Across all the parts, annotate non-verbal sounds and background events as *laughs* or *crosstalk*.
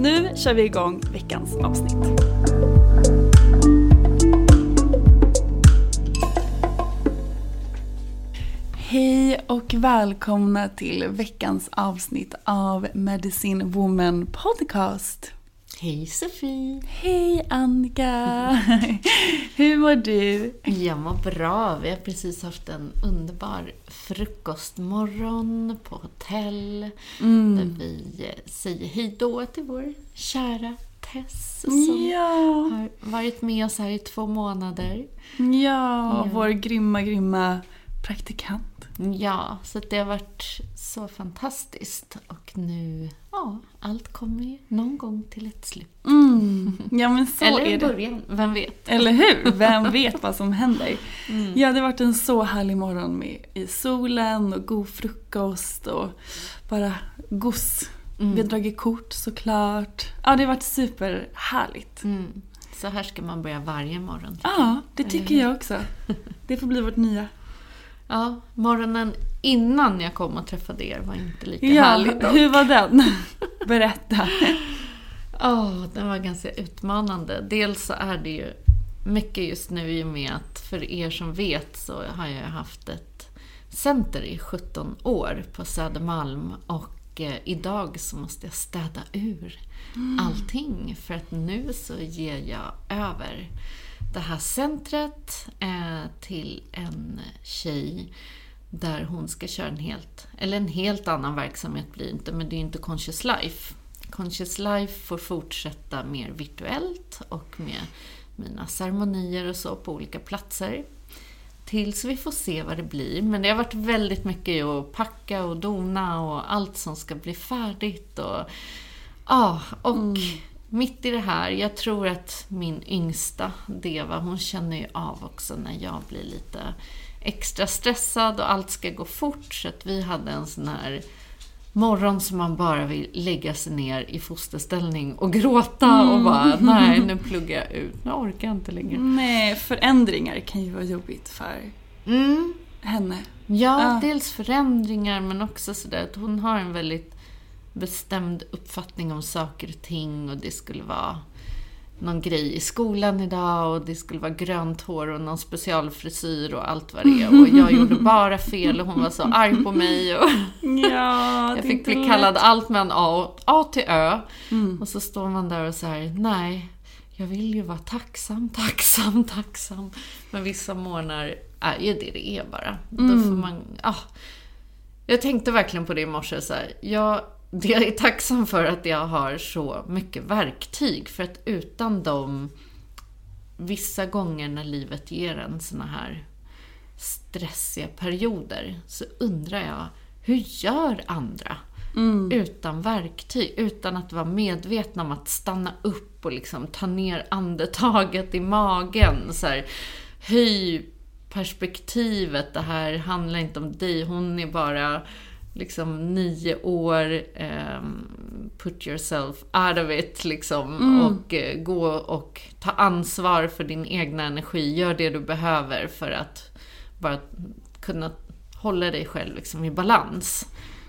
Nu kör vi igång veckans avsnitt. Hej och välkomna till veckans avsnitt av Medicine Woman Podcast. Hej Sofie! Hej Annika! Hur mår du? Jag mår bra. Vi har precis haft en underbar frukostmorgon på hotell. Där vi säger hej då till vår kära Tess som Ja, har varit med oss här i två månader. ja, vår grymma, grymma praktikant. Ja, så det har varit så fantastiskt. Och nu, ja, allt kommer ju någon gång till ett slut. Mm. Ja men så Eller är en början, vem vet? Eller hur? Vem vet vad som händer? Ja, det har varit en så härlig morgon med i solen och god frukost och bara gos. Vi har dragit kort såklart. Ja, det har varit superhärligt. Mm. Så här ska man börja varje morgon. Ja, det tycker jag också. Det får bli vårt nya. Ja, morgonen innan jag kom och träffade er var inte lika Ja, härlig dock. hur var den? *laughs* Berätta. Ja, den var ganska utmanande. Dels så är det ju mycket just nu i och med att för er som vet så har jag haft ett center i 17 år på Södermalm och eh, idag så måste jag städa ur allting för att nu så ger jag över det här centret eh, till en tjej där hon ska köra en helt, eller en helt annan verksamhet blir det inte, men det är inte Conscious Life. Conscious Life får fortsätta mer virtuellt och med mina ceremonier och så på olika platser. Tills vi får se vad det blir. Men det har varit väldigt mycket att packa och dona och allt som ska bli färdigt. Och, ja, och mm mitt i det här, jag tror att min yngsta Deva, hon känner ju av också när jag blir lite extra stressad och allt ska gå fort. Så att vi hade en sån här morgon som man bara vill lägga sig ner i fosterställning och gråta och bara nej, nu *laughs* pluggar jag ut, nu orkar jag inte längre. Nej, förändringar kan ju vara jobbigt för Mm. henne. Ja, Ja. dels förändringar men också sådär att hon har en väldigt bestämd uppfattning om saker och ting och det skulle vara någon grej i skolan idag och det skulle vara grönt hår och någon specialfrisyr och allt vad det är. Och jag gjorde *laughs* bara fel och hon var så arg på mig. Och Ja, jag fick bli lätt. kallad allt mellan A, A till Ö. Mm. Och så står man där och så här, nej, jag vill ju vara tacksam, *laughs* tacksam, tacksam. Men vissa månader är ju det det är bara. Då Mm. får man, ah. Jag tänkte verkligen på det i morse, så här, jag, *laughs* jag är tacksam för att jag har så mycket verktyg. För att utan dem, vissa gånger när livet ger en såna här stressiga perioder, så undrar jag, hur gör andra? utan verktyg, utan att vara medvetna om att stanna upp och liksom ta ner andetaget i magen. Så här, höj perspektivet, det här handlar inte om dig, hon är bara liksom nio år, um, put yourself out of it liksom. Mm. Och uh, gå och ta ansvar för din egna energi. Gör det du behöver för att bara kunna hålla dig själv liksom i balans.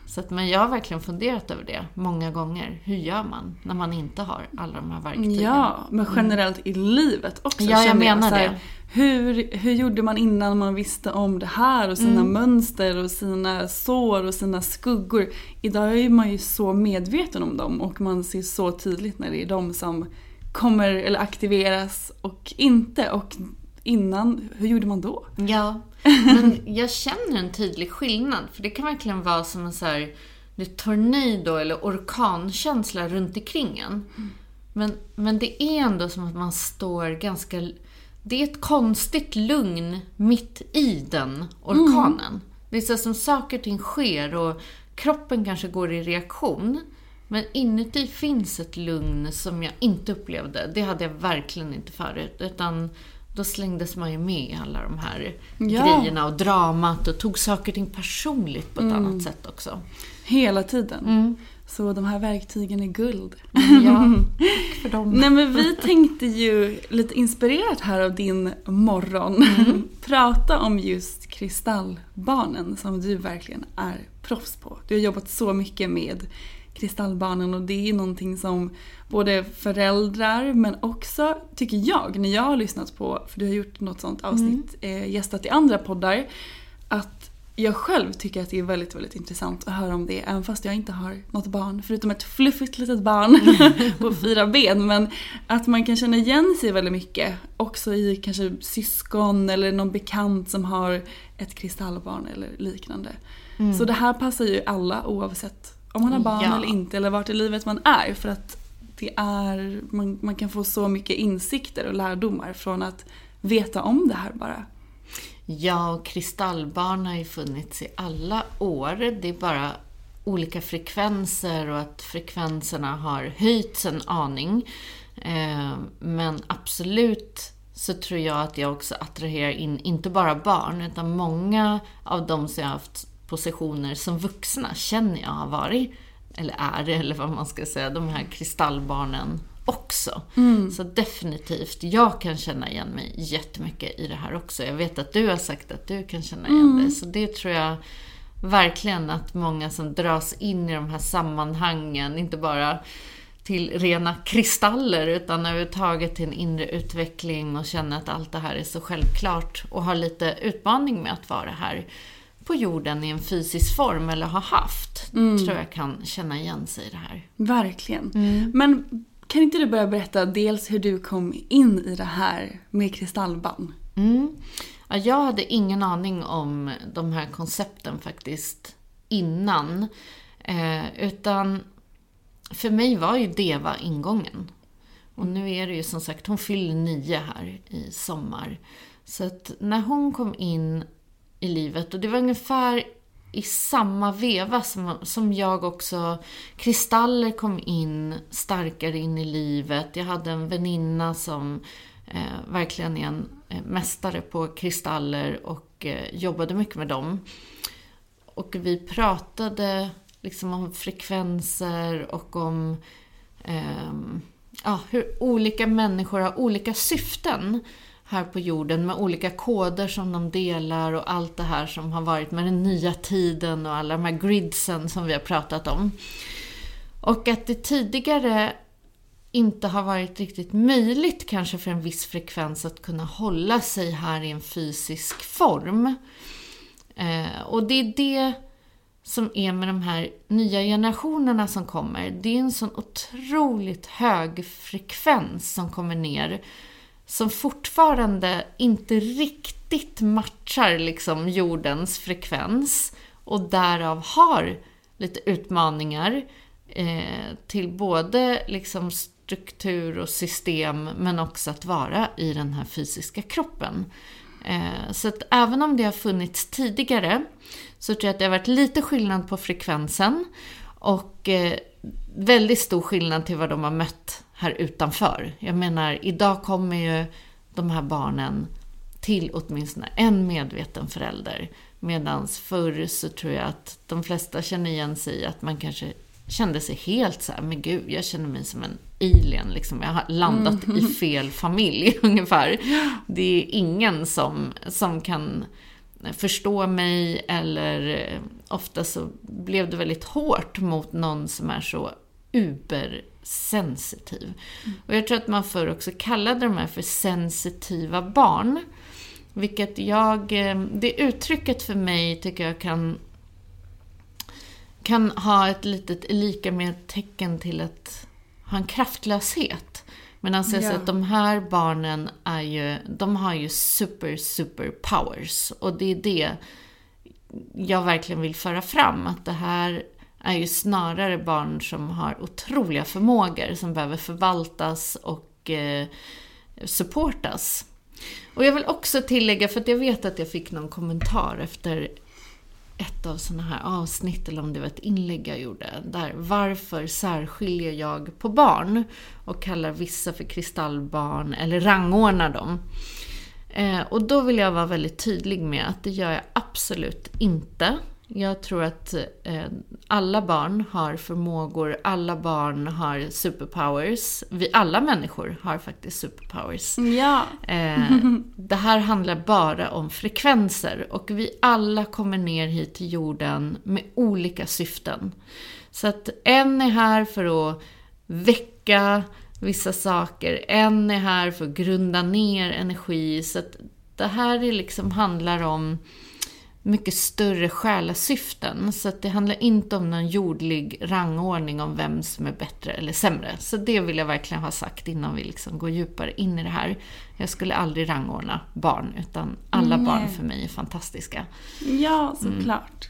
Så att, men jag har verkligen funderat över det många gånger. Hur gör man när man inte har alla de här verktygen? Ja, men generellt i livet också. Ja, jag menar jag. det. Hur, hur gjorde man innan man visste om det här och sina mm. mönster och sina sår och sina skuggor. Idag är man ju så medveten om dem och man ser så tydligt när det är de som kommer eller aktiveras och inte. Och innan, hur gjorde man då? Ja, *laughs* men *laughs* jag känner en tydlig skillnad. För det kan verkligen vara som en så här, tornado eller orkankänsla runt omkring en. Men, men det är ändå som att man står ganska det är ett konstigt lugn mitt i den orkanen. Mm. Det är så som saker och ting sker och kroppen kanske går i reaktion. Men inuti finns ett lugn som jag inte upplevde. Det hade jag verkligen inte förut. Utan då slängdes man ju med i alla de här ja. grejerna och dramat och tog saker och ting personligt på ett mm. annat sätt också. Hela tiden. Mm. Så de här verktygen är guld. Ja, tack *laughs* för dem. Nej men vi tänkte ju lite inspirerat här av din morgon mm. *laughs* prata om just kristallbarnen som du verkligen är proffs på. Du har jobbat så mycket med kristallbarnen och det är någonting som både föräldrar men också, tycker jag, när jag har lyssnat på, för du har gjort något sånt avsnitt, mm. eh, gästat i andra poddar, att jag själv tycker att det är väldigt, väldigt intressant att höra om det. Även fast jag inte har något barn, förutom ett fluffigt litet barn *laughs* på fyra ben. Men att man kan känna igen sig väldigt mycket. Också i kanske syskon eller någon bekant som har ett kristallbarn eller liknande. Mm. Så det här passar ju alla oavsett om man har barn ja. eller inte eller vart i livet man är. För att det är, man, man kan få så mycket insikter och lärdomar från att veta om det här bara. Ja, och kristallbarn har ju funnits i alla år. Det är bara olika frekvenser och att frekvenserna har höjts en aning. Eh, men absolut så tror jag att jag också attraherar in, inte bara barn, utan många av de som jag har haft positioner som vuxna känner jag har varit, eller är, eller vad man ska säga, de här kristallbarnen också. Mm. Så definitivt, jag kan känna igen mig jättemycket i det här också. Jag vet att du har sagt att du kan känna igen mm. dig. Så det tror jag verkligen att många som dras in i de här sammanhangen, inte bara till rena kristaller utan överhuvudtaget till en inre utveckling och känna att allt det här är så självklart och har lite utmaning med att vara här på jorden i en fysisk form eller har haft, mm. tror jag kan känna igen sig i det här. Verkligen. Mm. Men kan inte du börja berätta dels hur du kom in i det här med kristallband? Mm. Ja, jag hade ingen aning om de här koncepten faktiskt innan. Eh, utan för mig var ju Deva ingången. Och nu är det ju som sagt, hon fyller nio här i sommar. Så att när hon kom in i livet, och det var ungefär i samma veva som, som jag också... Kristaller kom in starkare in i livet. Jag hade en väninna som eh, verkligen är en eh, mästare på kristaller och eh, jobbade mycket med dem. Och vi pratade liksom om frekvenser och om eh, ja, hur olika människor har olika syften här på jorden med olika koder som de delar och allt det här som har varit med den nya tiden och alla de här gridsen som vi har pratat om. Och att det tidigare inte har varit riktigt möjligt kanske för en viss frekvens att kunna hålla sig här i en fysisk form. Eh, och det är det som är med de här nya generationerna som kommer. Det är en sån otroligt hög frekvens som kommer ner som fortfarande inte riktigt matchar liksom jordens frekvens och därav har lite utmaningar eh, till både liksom struktur och system men också att vara i den här fysiska kroppen. Eh, så att även om det har funnits tidigare så tror jag att det har varit lite skillnad på frekvensen Och eh, väldigt stor skillnad till vad de har mött här utanför. Jag menar, idag kommer ju de här barnen till åtminstone en medveten förälder. Medan förr så tror jag att de flesta känner igen sig i att man kanske kände sig helt så här, men gud, jag känner mig som en alien. Liksom. Jag har landat mm. i *laughs* fel familj *laughs* ungefär. Det är ingen som, som kan förstå mig eller ofta så blev det väldigt hårt mot någon som är så ubersensitiv. Mm. Och jag tror att man förr också kallade de här för sensitiva barn. Vilket jag, eh, det uttrycket för mig tycker jag kan kan ha ett litet lika med tecken till att ha en kraftlöshet. Men han säger ja. att de här barnen är ju, de har ju super, super powers. Och det är det jag verkligen vill föra fram. Att det här är ju snarare barn som har otroliga förmågor som behöver förvaltas och eh, supportas. Och jag vill också tillägga, för att jag vet att jag fick någon kommentar efter ett av sådana här avsnitt, eller om det var ett inlägg jag gjorde, där varför särskiljer jag på barn och kallar vissa för kristallbarn eller rangordnar dem. Eh, och då vill jag vara väldigt tydlig med att det gör jag absolut inte. Jag tror att eh, alla barn har förmågor, alla barn har superpowers. Vi alla människor har faktiskt superpowers. Ja. Eh, det här handlar bara om frekvenser och vi alla kommer ner hit till jorden med olika syften. Så att en är här för att väcka vissa saker, en är här för att grunda ner energi. Så att det här är liksom handlar om mycket större själasyften. Så att det handlar inte om någon jordlig rangordning om vem som är bättre eller sämre. Så det vill jag verkligen ha sagt innan vi liksom går djupare in i det här. Jag skulle aldrig rangordna barn, utan alla Nej. barn för mig är fantastiska. Ja, såklart.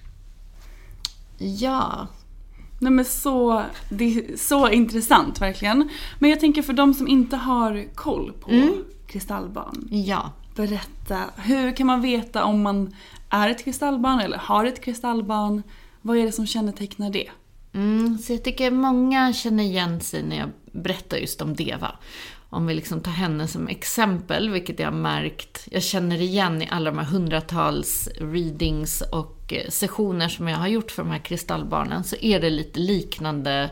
Mm. Ja. Nej men så, det är så intressant verkligen. Men jag tänker för de som inte har koll på mm. kristallbarn. Ja. Berätta, hur kan man veta om man är ett kristallbarn eller har ett kristallbarn. Vad är det som kännetecknar det? Mm, så jag tycker många känner igen sig när jag berättar just om Deva. Om vi liksom tar henne som exempel, vilket jag har märkt, jag känner igen i alla de här hundratals readings och eh, sessioner som jag har gjort för de här kristallbarnen, så är det lite liknande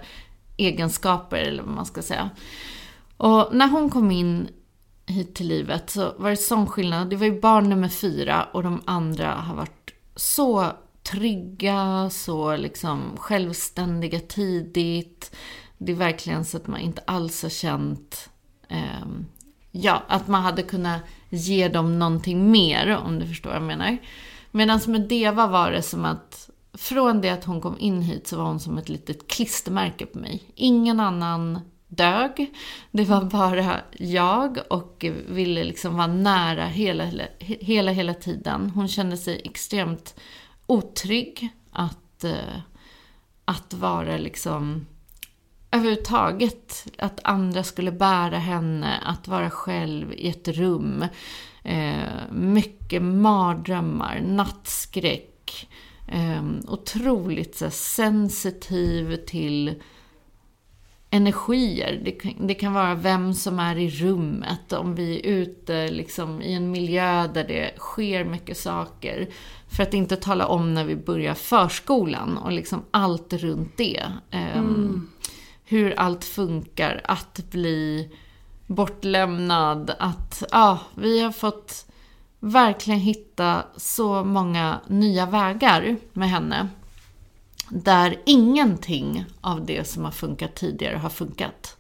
egenskaper, eller vad man ska säga. Och när hon kom in hit till livet så var det sån skillnad. Det var ju barn nummer fyra och de andra har varit så trygga, så liksom självständiga tidigt. Det är verkligen så att man inte alls har känt eh, ja, att man hade kunnat ge dem någonting mer, om du förstår vad jag menar. Medan med Deva var det som att från det att hon kom in hit så var hon som ett litet klistermärke på mig. Ingen annan dög. Det var bara jag och ville liksom vara nära hela, hela, hela tiden. Hon kände sig extremt otrygg att, eh, att vara liksom överhuvudtaget, att andra skulle bära henne, att vara själv i ett rum. Eh, mycket mardrömmar, nattskräck. Eh, otroligt så, sensitiv till energier. Det kan, det kan vara vem som är i rummet, om vi är ute liksom, i en miljö där det sker mycket saker. För att inte tala om när vi börjar förskolan och liksom allt runt det. Um, mm. Hur allt funkar, att bli bortlämnad, att ja, vi har fått verkligen hitta så många nya vägar med henne. Där ingenting av det som har funkat tidigare har funkat.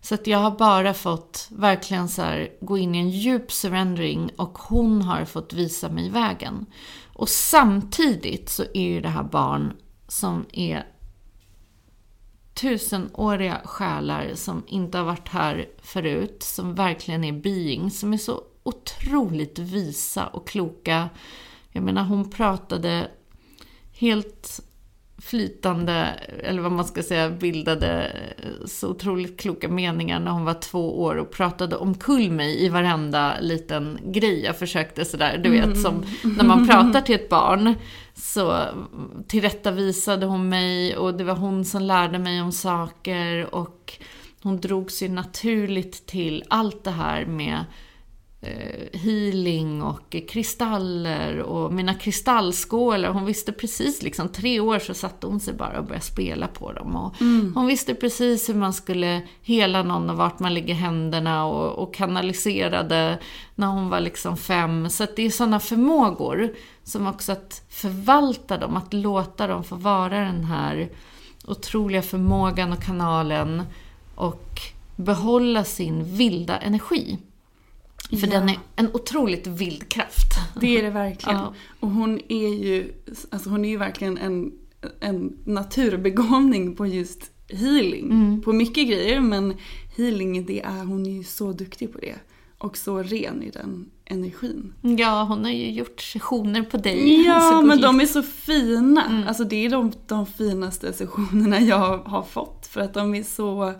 Så att jag har bara fått verkligen så här, gå in i en djup surrendering och hon har fått visa mig vägen. Och samtidigt så är ju det här barn som är tusenåriga själar som inte har varit här förut, som verkligen är being, som är så otroligt visa och kloka. Jag menar, hon pratade helt flytande, eller vad man ska säga, bildade så otroligt kloka meningar när hon var två år och pratade omkull mig i varenda liten grej jag försökte sådär, du vet som när man pratar till ett barn så tillrättavisade hon mig och det var hon som lärde mig om saker och hon drog sig naturligt till allt det här med healing och kristaller och mina kristallskålar. Hon visste precis, liksom tre år så satte hon sig bara och började spela på dem. Och Mm. Hon visste precis hur man skulle hela någon och vart man lägger händerna och, och kanaliserade när hon var liksom fem. Så att det är sådana förmågor som också att förvalta dem, att låta dem få vara den här otroliga förmågan och kanalen och behålla sin vilda energi. För Ja. den är en otroligt vild kraft. Det är det verkligen. Ja. Och hon är ju, alltså hon är ju verkligen en, en naturbegåvning på just healing. Mm. På mycket grejer men healing, det är, hon är ju så duktig på det. Och så ren i den energin. Ja, hon har ju gjort sessioner på dig. Ja, men de är så fina. Mm. Alltså det är de, de finaste sessionerna jag har fått. För att de är så,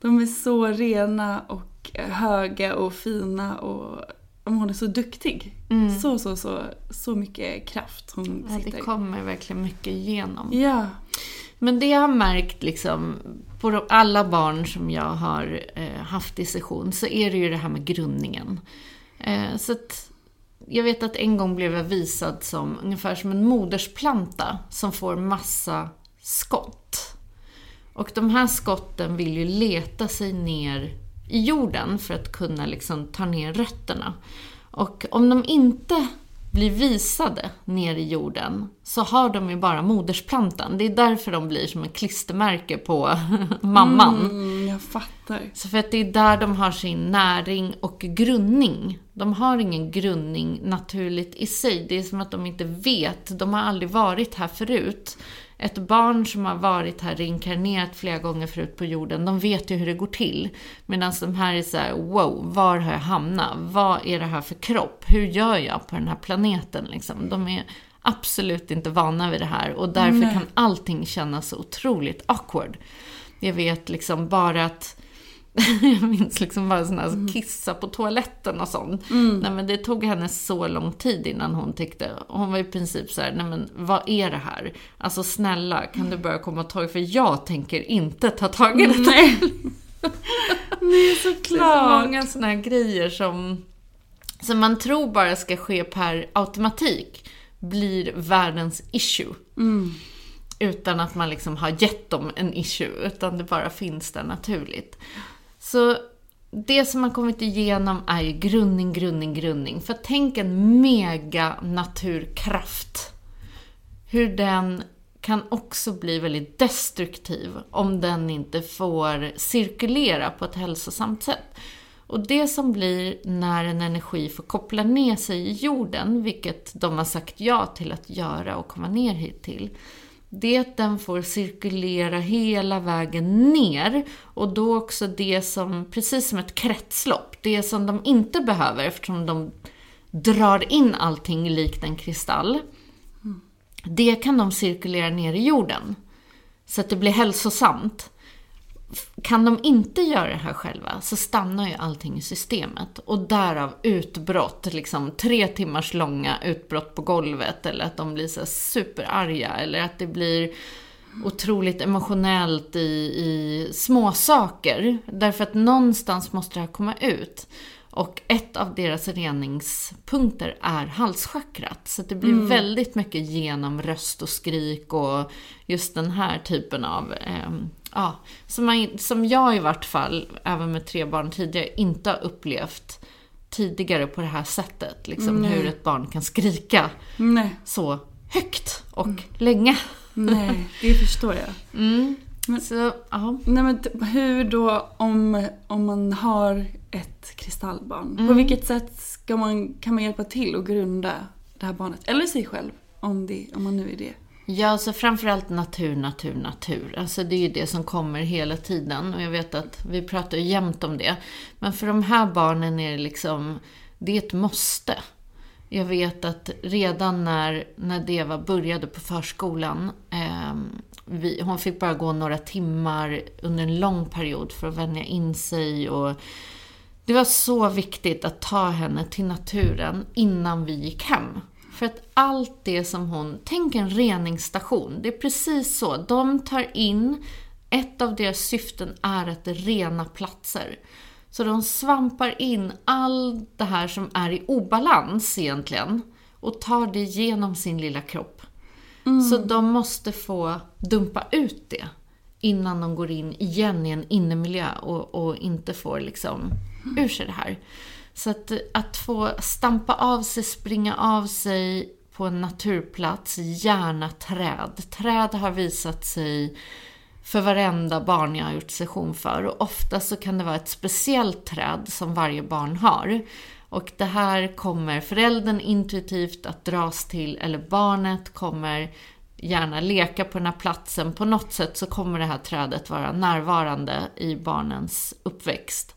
de är så rena och höga och fina och hon är så duktig. Mm. Så, så, så, så mycket kraft hon Ja, det sitter i. kommer verkligen mycket igenom. Ja. Men det jag har märkt liksom, på alla barn som jag har eh, haft i session, så är det ju det här med grundningen. Eh, så att, jag vet att en gång blev jag visad som ungefär som en modersplanta som får massa skott. Och de här skotten vill ju leta sig ner i jorden för att kunna liksom ta ner rötterna. Och om de inte blir visade ner i jorden så har de ju bara modersplantan. Det är därför de blir som ett klistermärke på *laughs* mamman. Mm, jag fattar. Så för att det är där de har sin näring och grundning. De har ingen grundning naturligt i sig. Det är som att de inte vet. De har aldrig varit här förut. Ett barn som har varit här reinkarnerat flera gånger förut på jorden, de vet ju hur det går till. Medan de här är så här, wow, var har jag hamnat? Vad är det här för kropp? Hur gör jag på den här planeten? Liksom? De är absolut inte vana vid det här och därför Nej. kan allting kännas så otroligt awkward. Jag vet liksom bara att *laughs* jag minns liksom bara sån här kissa på toaletten och sånt. Nej men det tog henne så lång tid innan hon tyckte, hon var i princip så här, nej men vad är det här? Alltså snälla, kan du börja komma och ta för jag tänker inte ta tag i detta. Nej. *laughs* Nej, Det är så såklart. många här grejer som, som man tror bara ska ske per automatik, blir världens issue. Mm. Utan att man liksom har gett dem en issue, utan det bara finns där naturligt. Så det som man kommit igenom är ju grundning, grundning, grundning. För tänk en mega naturkraft. Hur den kan också bli väldigt destruktiv om den inte får cirkulera på ett hälsosamt sätt. Och det som blir när en energi får koppla ner sig i jorden, vilket de har sagt ja till att göra och komma ner hit till, det den får cirkulera hela vägen ner och då också det som, precis som ett kretslopp, det som de inte behöver eftersom de drar in allting likt en kristall, det kan de cirkulera ner i jorden. Så att det blir hälsosamt. Kan de inte göra det här själva så stannar ju allting i systemet. Och därav utbrott, liksom tre timmars långa utbrott på golvet. Eller att de blir så superarga. Eller att det blir otroligt emotionellt i, i små saker. Därför att någonstans måste det här komma ut. Och ett av deras reningspunkter är halschakrat. Så det blir väldigt mycket genom röst och skrik och just den här typen av, ehm, ja, som, man, som jag i vart fall, även med tre barn tidigare, inte har upplevt tidigare på det här sättet. Liksom Nej. hur ett barn kan skrika Nej, så högt och länge. nej, det förstår jag. Mm. Men- Så. Nej men hur då om, om man har ett kristallbarn? På Mm. vilket sätt ska man, kan man hjälpa till att grunda det här barnet? Eller sig själv, om, det, om man nu är det. Ja, alltså framförallt natur, natur, natur. Alltså det är ju det som kommer hela tiden. Och jag vet att vi pratar jämt om det. Men för de här barnen är det liksom, det är ett måste. Jag vet att redan när, när Deva började på förskolan, eh, vi, hon fick bara gå några timmar under en lång period för att vänja in sig och det var så viktigt att ta henne till naturen innan vi gick hem. För att allt det som hon, tänk en reningsstation, det är precis så. De tar in, ett av deras syften är att rena platser. Så de svampar in allt det här som är i obalans egentligen och tar det genom sin lilla kropp. Mm. Så de måste få dumpa ut det innan de går in igen i en innemiljö och, och inte får liksom ur sig det här. Så att, att få stampa av sig, springa av sig på en naturplats, gärna träd. Träd har visat sig för varenda barn jag har gjort session för. Och ofta så kan det vara ett speciellt träd som varje barn har. Och det här kommer föräldern intuitivt att dras till, eller barnet kommer gärna leka på den här platsen. På något sätt så kommer det här trädet vara närvarande i barnens uppväxt.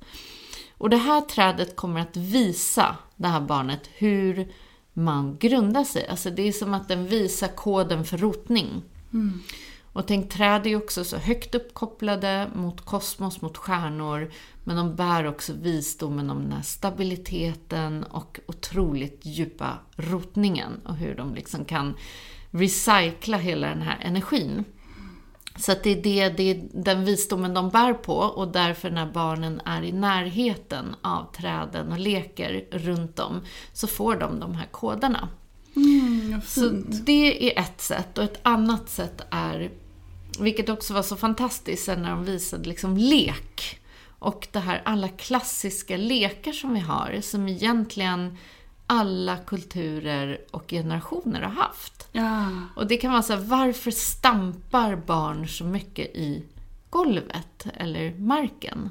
Och det här trädet kommer att visa det här barnet hur man grundar sig. Alltså det är som att den visar koden för rotning. Mm. Och tänk, träd är ju också så högt uppkopplade mot kosmos, mot stjärnor. Men de bär också visdomen om den här stabiliteten och otroligt djupa rotningen. Och hur de liksom kan recycla hela den här energin. Så det är, det, det är den visdomen de bär på och därför när barnen är i närheten av träden och leker runt om så får de de här koderna. Mm, så det är ett sätt och ett annat sätt är, vilket också var så fantastiskt sen när de visade liksom lek. Och det här alla klassiska lekar som vi har som egentligen alla kulturer och generationer har haft. Ja. Och det kan vara så här, varför stampar barn så mycket i golvet eller marken?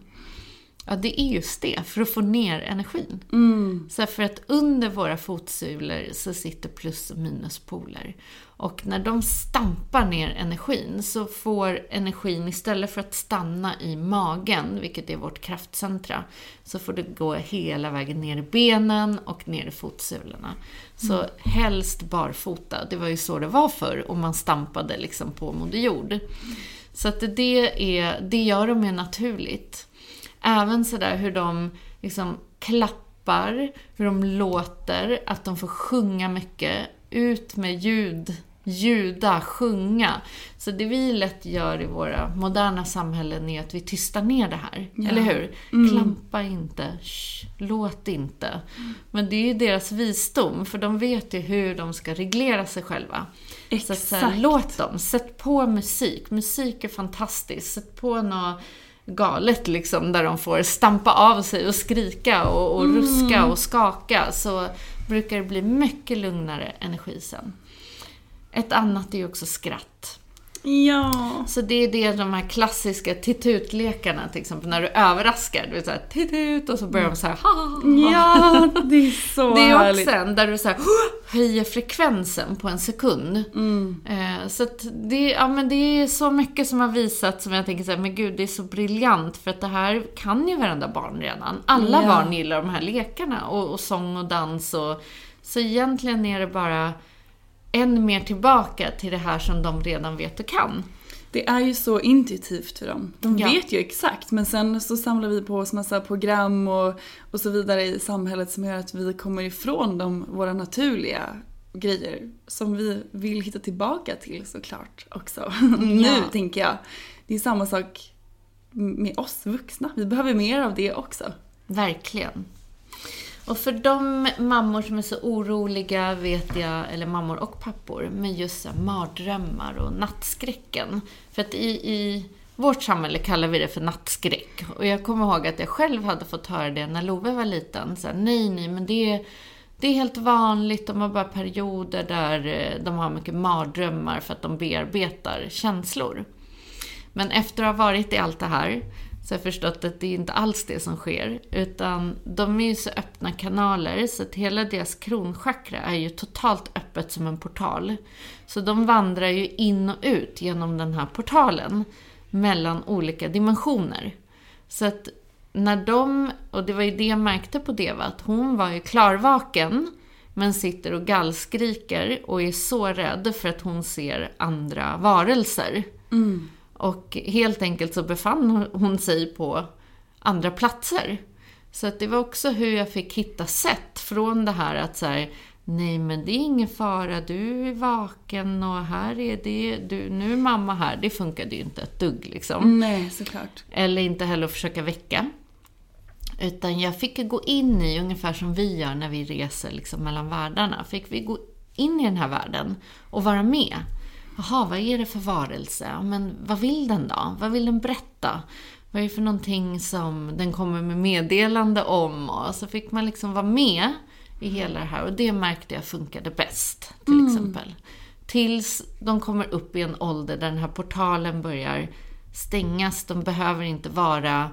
Ja, det är just det, för att få ner energin. Mm. Så för att under våra fotsulor så sitter plus och minuspoler. Och när de stampar ner energin så får energin, istället för att stanna i magen, vilket är vårt kraftcentra, så får det gå hela vägen ner i benen och ner i fotsulorna. Så mm. helst barfota. Det var ju så det var förr, och man stampade liksom på Moder Jord. Så att det, är, det gör de ju naturligt. Även sådär hur de liksom klappar, hur de låter, att de får sjunga mycket, ut med ljud ljuda, sjunga. Så det vi lätt gör i våra moderna samhällen är att vi tystar ner det här. Ja. Eller hur? Mm. Klampa inte, shh, låt inte. Men det är ju deras visdom, för de vet ju hur de ska reglera sig själva. Exakt. Så, så låt dem, sätt på musik. Musik är fantastiskt. Sätt på något galet liksom, där de får stampa av sig och skrika och, och mm. ruska och skaka, så brukar det bli mycket lugnare energi sen. Ett annat är ju också skratt. Ja. Så det är det de här klassiska titutlekarna till exempel, när du överraskar. Du är såhär titut och så börjar de såhär ha, ha, ha. Ja, det är så Det är också en där du såhär höjer frekvensen på en sekund. Mm. Eh, så det, ja, men det är så mycket som har visat som jag tänker såhär, men gud det är så briljant för att det här kan ju varenda barn redan. Alla ja. barn gillar de här lekarna och, och sång och dans och så egentligen är det bara än mer tillbaka till det här som de redan vet och kan. Det är ju så intuitivt för dem. De ja. vet ju exakt men sen så samlar vi på oss massa program och, och så vidare i samhället som gör att vi kommer ifrån de, våra naturliga grejer som vi vill hitta tillbaka till såklart också. *laughs* nu ja. tänker jag. Det är samma sak med oss vuxna. Vi behöver mer av det också. Verkligen. Och för de mammor som är så oroliga, vet jag, eller mammor och pappor, med just så mardrömmar och nattskräcken. För att i, i vårt samhälle kallar vi det för nattskräck. Och jag kommer ihåg att jag själv hade fått höra det när Love var liten. Så här, nej, nej, men det är, det är helt vanligt. De har bara perioder där eh, de har mycket mardrömmar för att de bearbetar känslor. Men efter att ha varit i allt det här så jag har förstått att det är inte alls det som sker. Utan de är ju så öppna kanaler så att hela deras kronchakra är ju totalt öppet som en portal. Så de vandrar ju in och ut genom den här portalen mellan olika dimensioner. Så att när de, och det var ju det jag märkte på Deva, att hon var ju klarvaken men sitter och gallskriker och är så rädd för att hon ser andra varelser. Mm. Och helt enkelt så befann hon sig på andra platser. Så att det var också hur jag fick hitta sätt från det här att så här, nej men det är ingen fara, du är vaken och här är det, du, nu är mamma här. Det funkade ju inte ett dugg liksom. Nej, såklart. Eller inte heller att försöka väcka. Utan jag fick gå in i, ungefär som vi gör när vi reser liksom mellan världarna, fick vi gå in i den här världen och vara med. Jaha, vad är det för varelse? Men vad vill den då? Vad vill den berätta? Vad är det för någonting som den kommer med meddelande om? Och så fick man liksom vara med i hela det här och det märkte jag funkade bäst, till exempel. Tills de kommer upp i en ålder där den här portalen börjar stängas. De behöver inte vara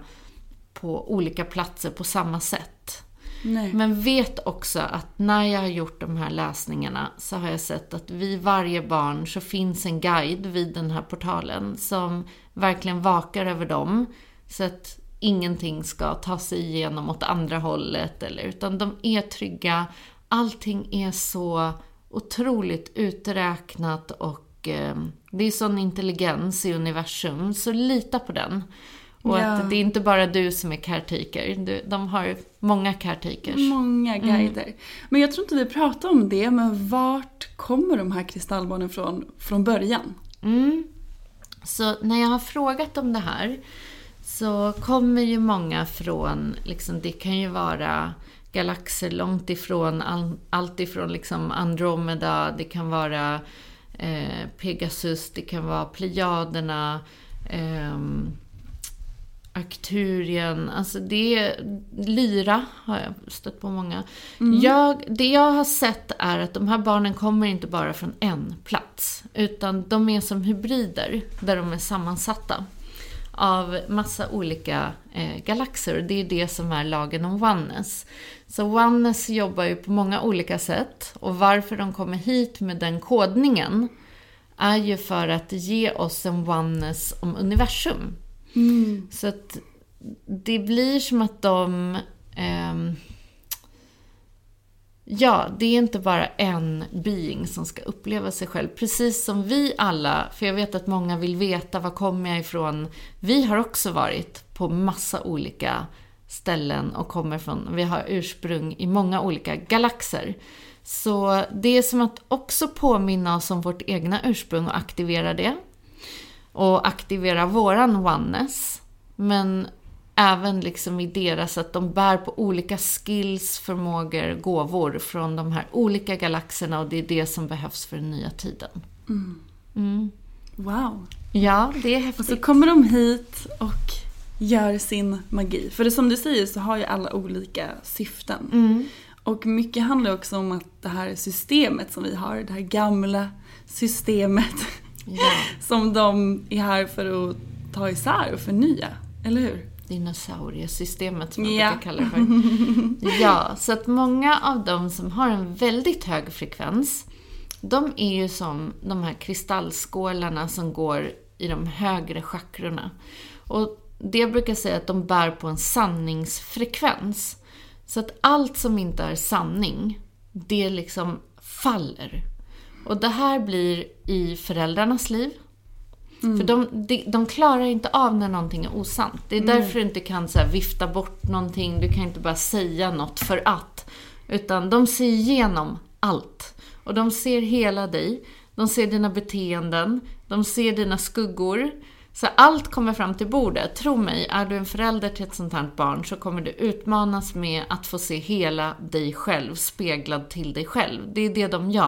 på olika platser på samma sätt. Nej. Men vet också att när jag har gjort de här läsningarna så har jag sett att vid varje barn så finns en guide vid den här portalen som verkligen vakar över dem. Så att ingenting ska ta sig igenom åt andra hållet. Eller, utan de är trygga. Allting är så otroligt uträknat och eh, det är sån intelligens i universum. Så lita på den. Och Ja. att det är inte bara du som är caretaker. Du, de har många caretakers. Många guider. Men jag tror inte vi pratar om det, men vart kommer de här kristallbarnen från från början? Mm. Så när jag har frågat om det här så kommer ju många från, liksom, det kan ju vara galaxer långt ifrån, all, allt ifrån liksom Andromeda, det kan vara eh, Pegasus, det kan vara Plejaderna, ehm, Arcturien, alltså det Lyra har jag stött på många. Jag, det jag har sett är att de här barnen kommer inte bara från en plats, utan de är som hybrider där de är sammansatta av massa olika eh, galaxer. Det är det som är lagen om oneness. Så oneness jobbar ju på många olika sätt och varför de kommer hit med den kodningen är ju för att ge oss en oneness om universum. Mm. Så att det blir som att de... ehm, ja, det är inte bara en being som ska uppleva sig själv. Precis som vi alla, för jag vet att många vill veta var kommer jag ifrån. Vi har också varit på massa olika ställen och kommer från, vi har ursprung i många olika galaxer. Så det är som att också påminna oss om vårt egna ursprung och aktivera det och aktivera våran oneness. Men även liksom i deras att de bär på olika skills, förmågor, gåvor från de här olika galaxerna och det är det som behövs för den nya tiden. Wow. Ja, det är Och häftigt. så kommer de hit och gör sin magi. För det som du säger så har ju alla olika syften. Mm. Och mycket handlar också om att det här systemet som vi har, det här gamla systemet Ja, *laughs* som de är här för att ta isär och förnya. Eller hur? dinosauriesystemet som jag Ja. brukar kalla det för. *laughs* Ja, så att många av dem som har en väldigt hög frekvens, de är ju som de här kristallskålarna som går i de högre chakrorna. Och det brukar säga att de bär på en sanningsfrekvens. Så att allt som inte är sanning, det liksom faller. Och det här blir i föräldrarnas liv, för de, de, de klarar inte av när någonting är osant. Det är därför du inte kan så vifta bort någonting, du kan inte bara säga något för att. Utan de ser igenom allt. Och de ser hela dig, de ser dina beteenden, de ser dina skuggor. Så allt kommer fram till bordet. Tro mig, är du en förälder till ett sånt här barn så kommer du utmanas med att få se hela dig själv speglad till dig själv. Det är det de gör.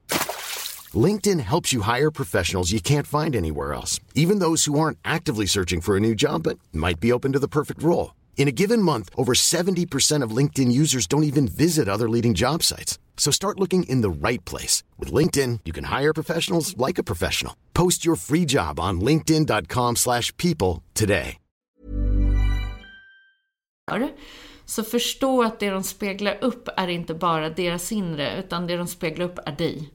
LinkedIn helps you hire professionals you can't find anywhere else, even those who aren't actively searching for a new job but might be open to the perfect role. In a given month, over 70% of LinkedIn users don't even visit other leading job sites. So start looking in the right place. With LinkedIn, you can hire professionals like a professional. Post your free job on linkedin.com slash people today. Så förstå att det de speglar upp är inte bara deras inre, utan det de speglar upp är dig.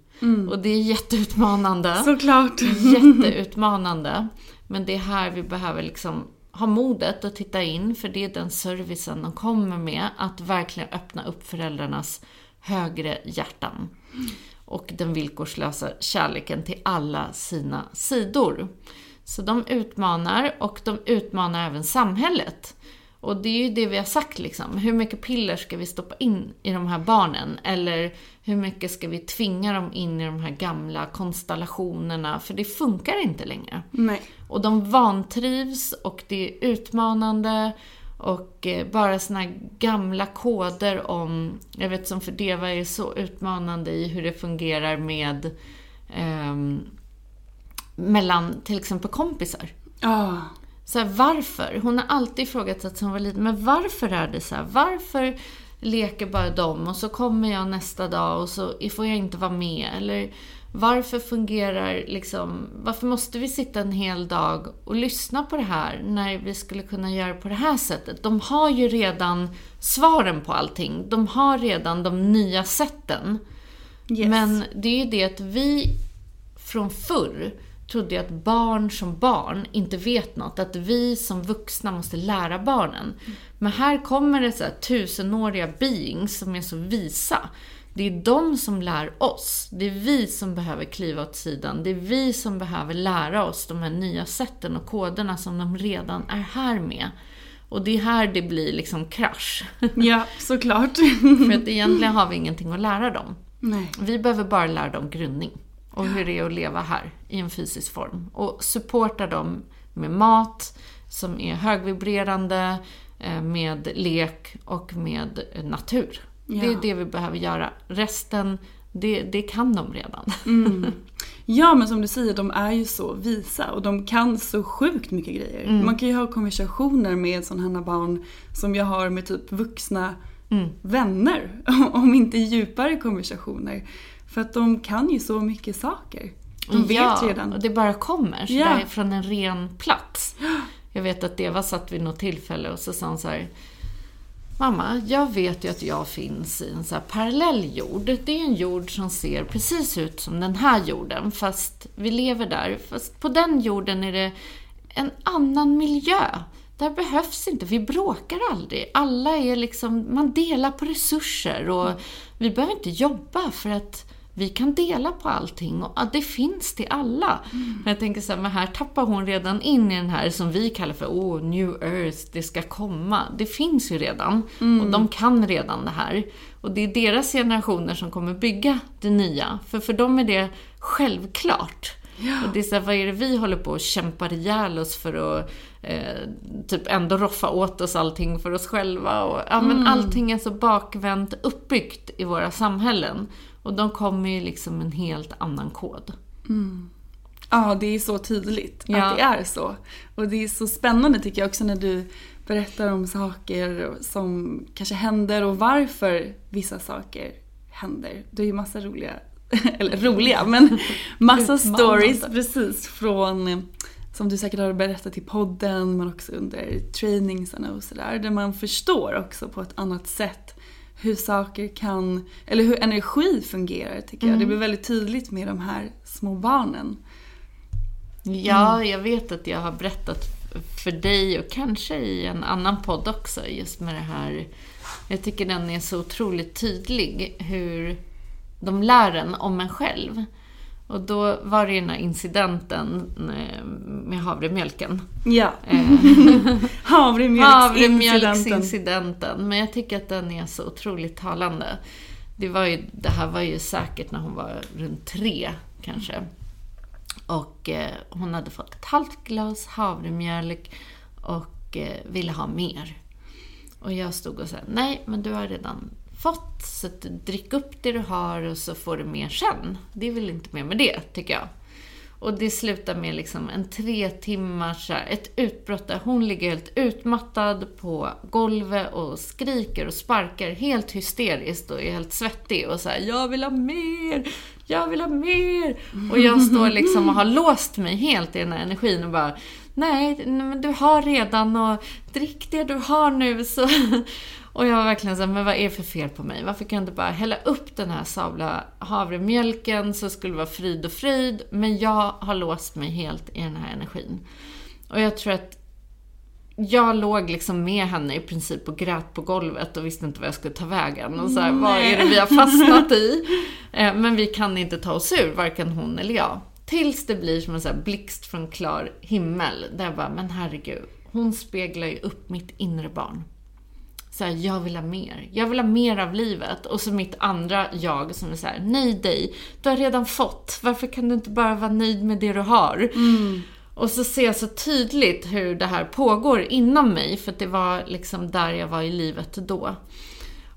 Och det är jätteutmanande. Såklart. Jätteutmanande. Men det är här vi behöver liksom ha modet att titta in, för det är den servicen de kommer med, att verkligen öppna upp föräldrarnas högre hjärtan. Och den villkorslösa kärleken till alla sina sidor. Så de utmanar, och de utmanar även samhället. Och det är ju det vi har sagt liksom. Hur mycket piller ska vi stoppa in i de här barnen? Eller hur mycket ska vi tvinga dem in i de här gamla konstellationerna? För det funkar inte längre. Nej. Och de vantrivs och det är utmanande. Och eh, bara såna här gamla koder om, jag vet som för Deva är så utmanande i hur det fungerar med ehm, mellan till exempel kompisar. Ja. Så här, varför? Hon har alltid ifrågasatt som hon var liten, men varför är det så här? Varför leker bara de och så kommer jag nästa dag och så får jag inte vara med? Eller varför fungerar liksom, varför måste vi sitta en hel dag och lyssna på det här när vi skulle kunna göra på det här sättet? De har ju redan svaren på allting. De har redan de nya sätten. Yes. Men det är ju det att vi från förr trodde jag att barn som barn inte vet något. Att vi som vuxna måste lära barnen. Men här kommer det så här tusenåriga beings som är så visa. Det är de som lär oss. Det är vi som behöver kliva åt sidan. Det är vi som behöver lära oss de här nya sätten och koderna som de redan är här med. Och det är här det blir liksom krasch. Ja, såklart. *laughs* För att egentligen har vi ingenting att lära dem. Nej. Vi behöver bara lära dem grundning och hur det är att leva här i en fysisk form. Och supporta dem med mat som är högvibrerande, eh, med lek och med natur. Det är Ja. det vi behöver göra. Resten, det, det kan de redan. *laughs* Ja men som du säger, de är ju så visa och de kan så sjukt mycket grejer. Mm. Man kan ju ha konversationer med sådana här barn som jag har med typ vuxna Mm. vänner. *laughs* Om inte djupare konversationer. För att de kan ju så mycket saker. De vet ja, redan. och det bara kommer så Ja. från en ren plats. *gasps* Jag vet att Eva satt vid något tillfälle och så sa hon så här Mamma, jag vet ju att jag finns i en så parallell jord. Det är en jord som ser precis ut som den här jorden, fast vi lever där. Fast på den jorden är det en annan miljö. Där behövs inte, vi bråkar aldrig. Alla är liksom, man delar på resurser och vi behöver inte jobba för att vi kan dela på allting och det finns till alla. Men jag tänker så här, men här tappar hon redan in i den här som vi kallar för oh, New Earth, det ska komma. Det finns ju redan och de kan redan det här. Och det är deras generationer som kommer bygga det nya. För för dem är det självklart. Och det är så här, vad är det vi håller på och kämpar ihjäl oss för att eh, typ ändå roffa åt oss allting för oss själva. Och, ja, men Allting är så bakvänt uppbyggt i våra samhällen. Och de kommer ju liksom en helt annan kod. Ja, det är så tydligt Ja. att det är så. Och det är så spännande tycker jag också när du berättar om saker som kanske händer och varför vissa saker händer. Det är ju massa roliga, *laughs* eller roliga, men *laughs* massa stories precis från som du säkert har berättat i podden men också under trainingsarna och sådär. Där man förstår också på ett annat sätt hur saker kan, eller hur energi fungerar tycker jag. Det blir väldigt tydligt med de här små barnen. Ja, jag vet att jag har berättat för dig och kanske i en annan podd också, just med det här. Jag tycker den är så otroligt tydlig, hur de lär en om en själv. Och då var det ju den här incidenten eh, med havremjölken. Ja. Eh, *laughs* Havremjölksincidenten. Havremjölksincidenten. Men jag tycker att den är så otroligt talande. Det, var ju, det här var ju säkert när hon var runt tre, kanske. Och eh, hon hade fått ett halvt glas havremjölk och eh, ville ha mer. Och jag stod och sa, nej men du har redan fått. Så att drick upp det du har och så får du mer sen. Det är väl inte mer med det, tycker jag. Och det slutar med liksom en tre timmars, ett utbrott där hon ligger helt utmattad på golvet och skriker och sparkar helt hysteriskt och är helt svettig och säger jag vill ha mer, jag vill ha mer. Och jag står liksom och har låst mig helt i den här energin och bara nej, men du har redan och drick det du har nu så och jag var verkligen såhär, men vad är det för fel på mig? Varför kan jag inte bara hälla upp den här sabla havremjölken så skulle det vara frid och fröjd? Men jag har låst mig helt i den här energin. Och jag tror att jag låg liksom med henne i princip och grät på golvet och visste inte vad jag skulle ta vägen. Och så här, vad är det vi har fastnat i? *laughs* Eh, men vi kan inte ta oss ur, varken hon eller jag. Tills det blir som en så blixt från klar himmel. Där jag bara, men herregud, hon speglar ju upp mitt inre barn så här, jag vill ha mer. Jag vill ha mer av livet. Och så mitt andra jag som är så här, dig, du har redan fått. Varför kan du inte bara vara nöjd med det du har? Mm. Och så ser jag så tydligt hur det här pågår inom mig, för det var liksom där jag var i livet då.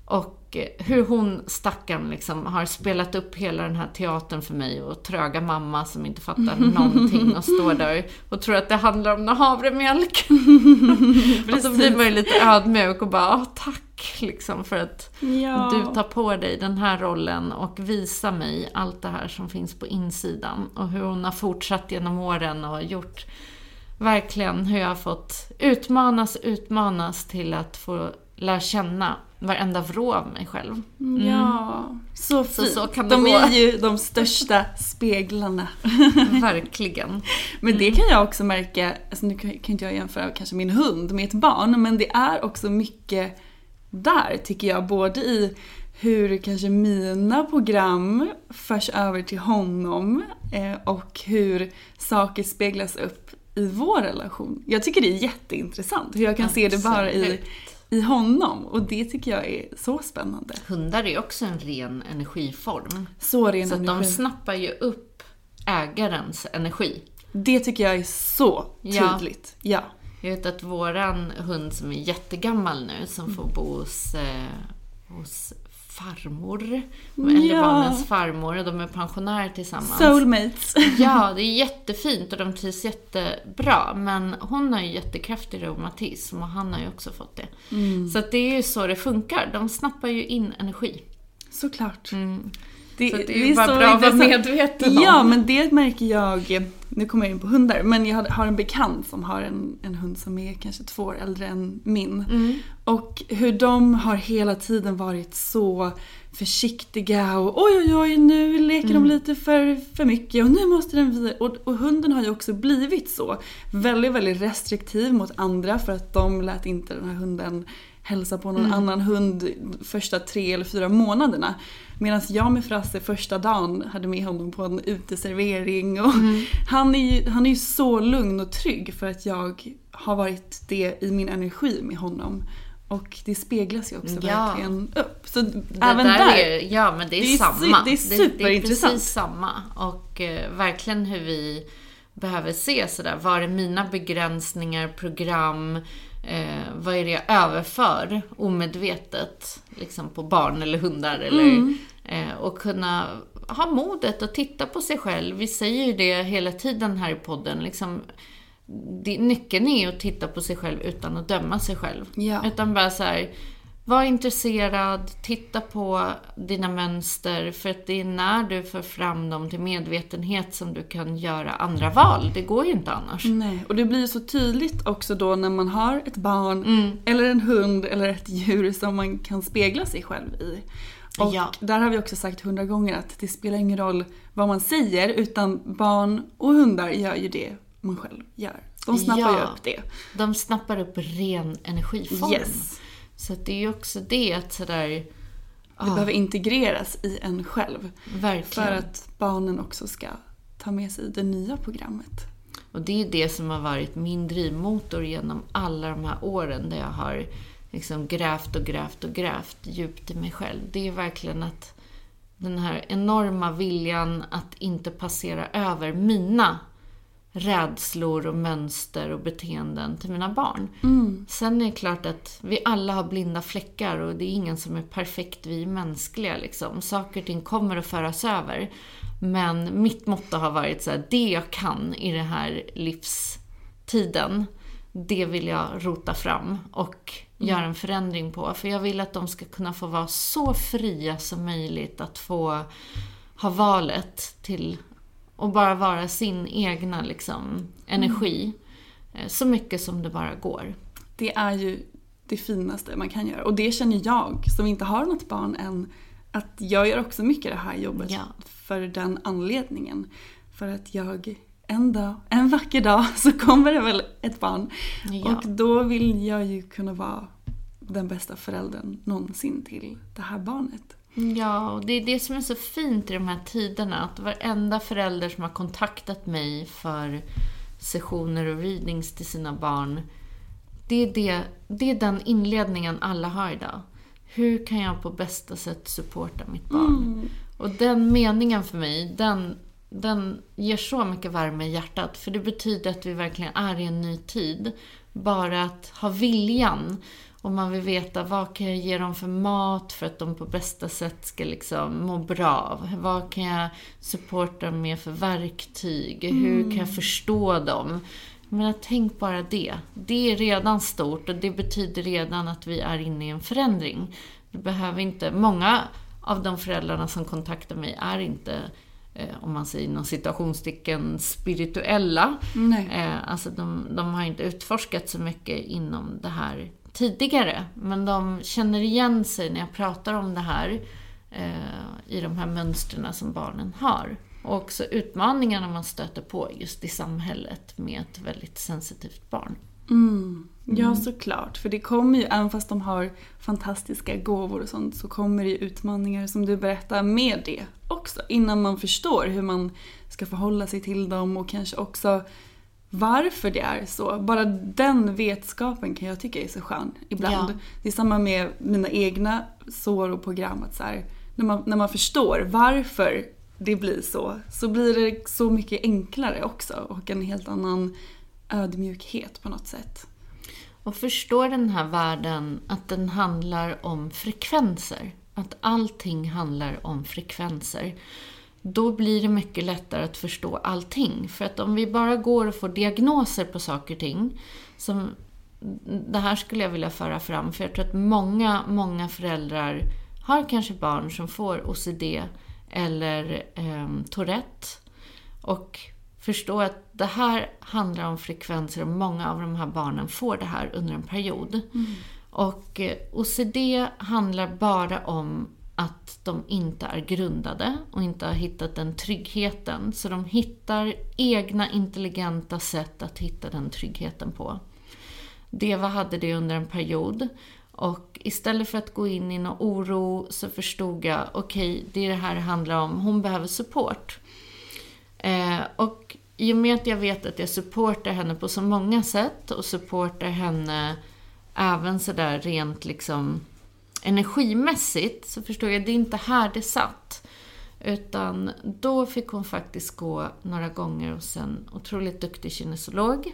Och hur hon, stackaren, liksom, har spelat upp hela den här teatern för mig och tröga mamma som inte fattar *laughs* någonting och står där och tror att det handlar om havremjölk. *laughs* och så blir man ju lite ödmjuk och bara, tack liksom för att ja. du tar på dig den här rollen och visar mig allt det här som finns på insidan. Och hur hon har fortsatt genom åren och gjort verkligen hur jag har fått utmanas, utmanas till att få lära känna varenda vrå av mig själv. Mm. Ja, så fint. Så, så kan det de gå. är ju de största speglarna. *laughs* Verkligen. Men det kan jag också märka, alltså nu kan inte jag jämföra kanske min hund med ett barn, men det är också mycket där tycker jag, både i hur kanske mina program förs över till honom eh, och hur saker speglas upp i vår relation. Jag tycker det är jätteintressant hur jag kan Absolut. se det bara i i honom. Och det tycker jag är så spännande. Hundar är också en ren energiform. Så ren så energi. De snappar ju upp ägarens energi. Det tycker jag är så tydligt. Ja. ja. Jag vet att våran hund som är jättegammal nu, som får bo hos, eh, hos farmor. Eller ja. barnens farmor. Och de är pensionärer tillsammans. Soulmates. *laughs* ja, det är jättefint och de trivs jättebra. Men hon har ju jättekraftig reumatism och han har ju också fått det. Mm. Så det är ju så det funkar. De snappar ju in energi. Såklart. Mm. Det, så det är ju bara bra att vara medveten om. Ja, men det märker jag, nu kommer jag in på hundar, men jag har en bekant som har en, en hund som är kanske två år äldre än min. Mm. Och hur de har hela tiden varit så försiktiga och oj oj oj nu leker mm. de lite för, för mycket och nu måste den vidare. Och, och, hunden har ju också blivit så. Väldigt, väldigt restriktiv mot andra för att de lät inte den här hunden hälsa på någon mm. annan hund första tre eller fyra månaderna. Medan jag med Frasse första dagen hade med honom på en uteservering. Och mm. han, är ju, han är ju så lugn och trygg för att jag har varit det i min energi med honom. Och det speglas ju också ja. verkligen upp. Så det även där, där är, Ja, men det är, det är samma. Det är superintressant. Det, är precis samma. Och eh, verkligen hur vi behöver se sådär, vad är mina begränsningar, program, eh, vad är det jag överför omedvetet liksom på barn eller hundar eller mm. eh, och kunna ha modet att titta på sig själv. Vi säger ju det hela tiden här i podden. Liksom, nyckeln är att titta på sig själv utan att döma sig själv. Ja. Utan bara så här, var intresserad, titta på dina mönster för att det är när du för fram dem till medvetenhet som du kan göra andra val. Det går ju inte annars. Nej, och det blir så tydligt också då när man har ett barn mm. eller en hund eller ett djur som man kan spegla sig själv i. Och ja. där har vi också sagt hundra gånger att det spelar ingen roll vad man säger utan barn och hundar gör ju det man själv gör. De snappar ja, ju upp det. De snappar upp ren energiform. Yes. Så det är ju också det att sådär... Det ah. behöver integreras i en själv. Verkligen. För att barnen också ska ta med sig det nya programmet. Och det är det som har varit min drivmotor genom alla de här åren där jag har liksom grävt och grävt och grävt djupt i mig själv. Det är verkligen att den här enorma viljan att inte passera över mina rädslor och mönster och beteenden till mina barn. Mm. Sen är det klart att vi alla har blinda fläckar och det är ingen som är perfekt, vi är mänskliga liksom. Saker och ting kommer att föras över. Men mitt motto har varit så här, det jag kan i den här livstiden, det vill jag rota fram och göra en förändring på. För jag vill att de ska kunna få vara så fria som möjligt att få ha valet till att bara vara sin egna liksom, energi. eh, Så mycket som det bara går. Det är ju det finaste man kan göra. Och det känner jag som inte har något barn än. Att jag gör också mycket det här jobbet Ja. för den anledningen. För att jag en dag, en vacker dag *laughs* så kommer det väl ett barn. Ja. Och då vill jag ju kunna vara den bästa föräldern någonsin till det här barnet. Ja, och det är det som är så fint i de här tiderna. Att varenda förälder som har kontaktat mig för sessioner och readings till sina barn. Det är, det, det är den inledningen alla har idag. Hur kan jag på bästa sätt supporta mitt barn? Och den meningen för mig, den, den ger så mycket värme i hjärtat. För det betyder att vi verkligen är i en ny tid. Bara att ha viljan och man vill veta vad kan jag ge dem för mat för att de på bästa sätt ska liksom må bra. Vad kan jag supporta dem med för verktyg? Hur kan jag förstå dem? Men tänk bara det. Det är redan stort och det betyder redan att vi är inne i en förändring. Det behöver inte, många av de föräldrarna som kontaktar mig är inte eh, om man säger inom citationstecken spirituella. Nej. Eh, alltså de, de har inte utforskat så mycket inom det här tidigare. Men de känner igen sig när jag pratar om det här eh, i de här mönstren som barnen har. Och också utmaningarna man stöter på just i samhället med ett väldigt sensitivt barn. Mm. Ja, såklart. För det kommer ju, även fast de har fantastiska gåvor och sånt, så kommer det ju utmaningar som du berättar med det också. Innan man förstår hur man ska förhålla sig till dem och kanske också varför det är så. Bara den vetskapen kan jag tycka är så skön ibland. Ja. Det är samma med mina egna sår och program. Att så här, när, man, när man förstår varför det blir så, så blir det så mycket enklare också och en helt annan ödmjukhet på något sätt. Och förstå den här världen att den handlar om frekvenser. Att allting handlar om frekvenser. Då blir det mycket lättare att förstå allting. För att om vi bara går och får diagnoser på saker och ting. Som, det här skulle jag vilja föra fram. För jag tror att många, många föräldrar har kanske barn som får OCD eller eh, Tourette. Och förstå att det här handlar om frekvenser och många av de här barnen får det här under en period. Och eh, OCD handlar bara om att de inte är grundade och inte har hittat den tryggheten. Så de hittar egna intelligenta sätt att hitta den tryggheten på. Deva hade det under en period. Och istället för att gå in i någon oro så förstod jag, okej, det är det här det handlar om. Hon behöver support. Eh, och i och med att jag vet att jag supportar henne på så många sätt och supportar henne även sådär rent liksom energimässigt så förstod jag det är inte här det satt. Utan då fick hon faktiskt gå några gånger hos en otroligt duktig kinesolog.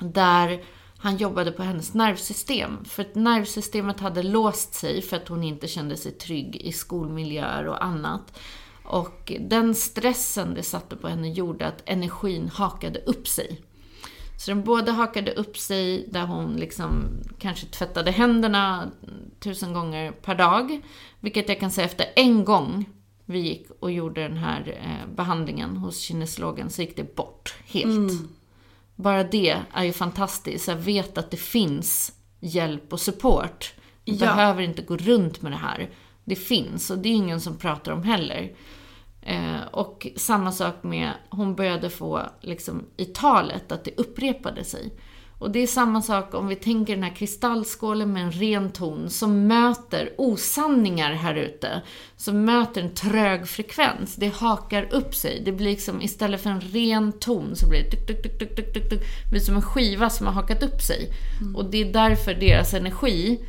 Där han jobbade på hennes nervsystem. För att nervsystemet hade låst sig för att hon inte kände sig trygg i skolmiljöer och annat. Och den stressen det satte på henne gjorde att energin hakade upp sig. Så den både hakade upp sig där hon liksom kanske tvättade händerna tusen gånger per dag. Vilket jag kan säga efter en gång vi gick och gjorde den här eh, behandlingen hos kinesologen så gick det bort helt. Bara det är ju fantastiskt. Jag vet att det finns hjälp och support. Du Ja. behöver inte gå runt med det här. Det finns och det är ingen som pratar om heller. Eh, och samma sak med, hon började få liksom i talet att det upprepade sig. Och det är samma sak om vi tänker den här kristallskålen med en ren ton som möter osanningar här ute. Som möter en trög frekvens. Det hakar upp sig. Det blir liksom, istället för en ren ton så blir det tuk, tuk, tuk, tuk, tuk, tuk, tuk. Det blir som en skiva som har hakat upp sig. Och det är därför deras energi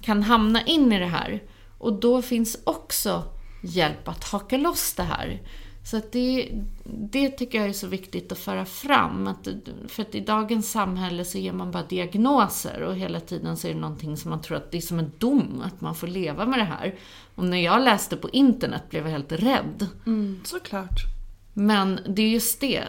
kan hamna in i det här. Och då finns också hjälp att haka loss det här. Så det, det tycker jag är så viktigt att föra fram. Att, för att i dagens samhälle så ger man bara diagnoser och hela tiden så är det någonting som man tror att det är som en dom, att man får leva med det här. Och när jag läste på internet blev jag helt rädd. Mm, såklart. Men det är just det.